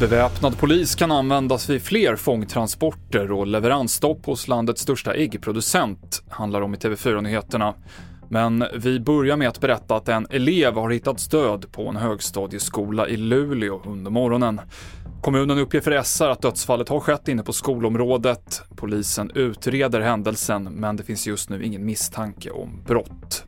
Beväpnad polis kan användas vid fler fångtransporter och leveransstopp hos landets största äggproducent, handlar om i TV4-nyheterna. Men vi börjar med att berätta att en elev har hittat stöd på en högstadieskola i Luleå under morgonen. Kommunen uppger för SR att dödsfallet har skett inne på skolområdet. Polisen utreder händelsen, men det finns just nu ingen misstanke om brott.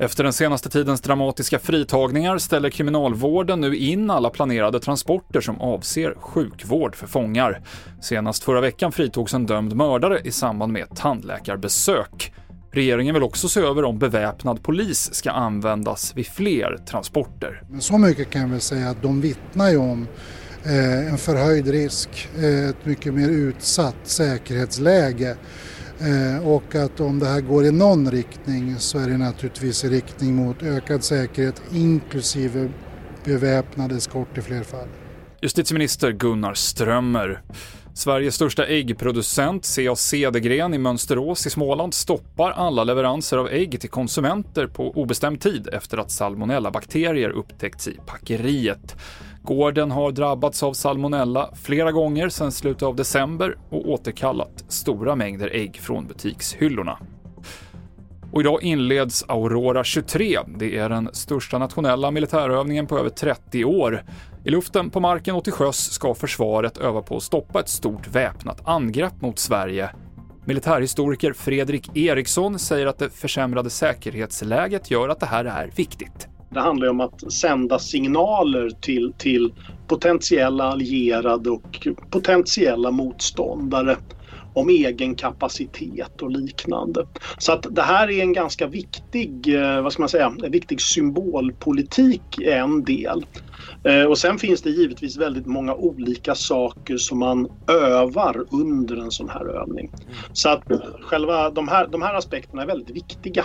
Efter den senaste tidens dramatiska fritagningar ställer kriminalvården nu in alla planerade transporter som avser sjukvård för fångar. Senast förra veckan fritogs en dömd mördare i samband med ett tandläkarbesök. Regeringen vill också se över om beväpnad polis ska användas vid fler transporter. Men så mycket kan jag väl säga att de vittnar ju om eh, en förhöjd risk, eh, ett mycket mer utsatt säkerhetsläge Eh, och att om det här går i någon riktning så är det naturligtvis i riktning mot ökad säkerhet inklusive beväpnad eskort i fler fall. Justitieminister Gunnar Strömmer. Sveriges största äggproducent, CA Cedergren i Mönsterås i Småland, stoppar alla leveranser av ägg till konsumenter på obestämd tid efter att salmonellabakterier upptäckts i packeriet. Gården har drabbats av salmonella flera gånger sedan slutet av december och återkallat stora mängder ägg från butikshyllorna. Och idag inleds Aurora 23. Det är den största nationella militärövningen på över 30 år. I luften, på marken och till sjöss ska försvaret öva på att stoppa ett stort väpnat angrepp mot Sverige. Militärhistoriker Fredrik Eriksson säger att det försämrade säkerhetsläget gör att det här är viktigt. Det handlar om att sända signaler till, till potentiella allierade och potentiella motståndare om egen kapacitet och liknande. Så att det här är en ganska viktig, eh, vad ska man säga, en viktig symbolpolitik en del. Eh, och sen finns det givetvis väldigt många olika saker som man övar under en sån här övning. Så att själva de här, de här aspekterna är väldigt viktiga.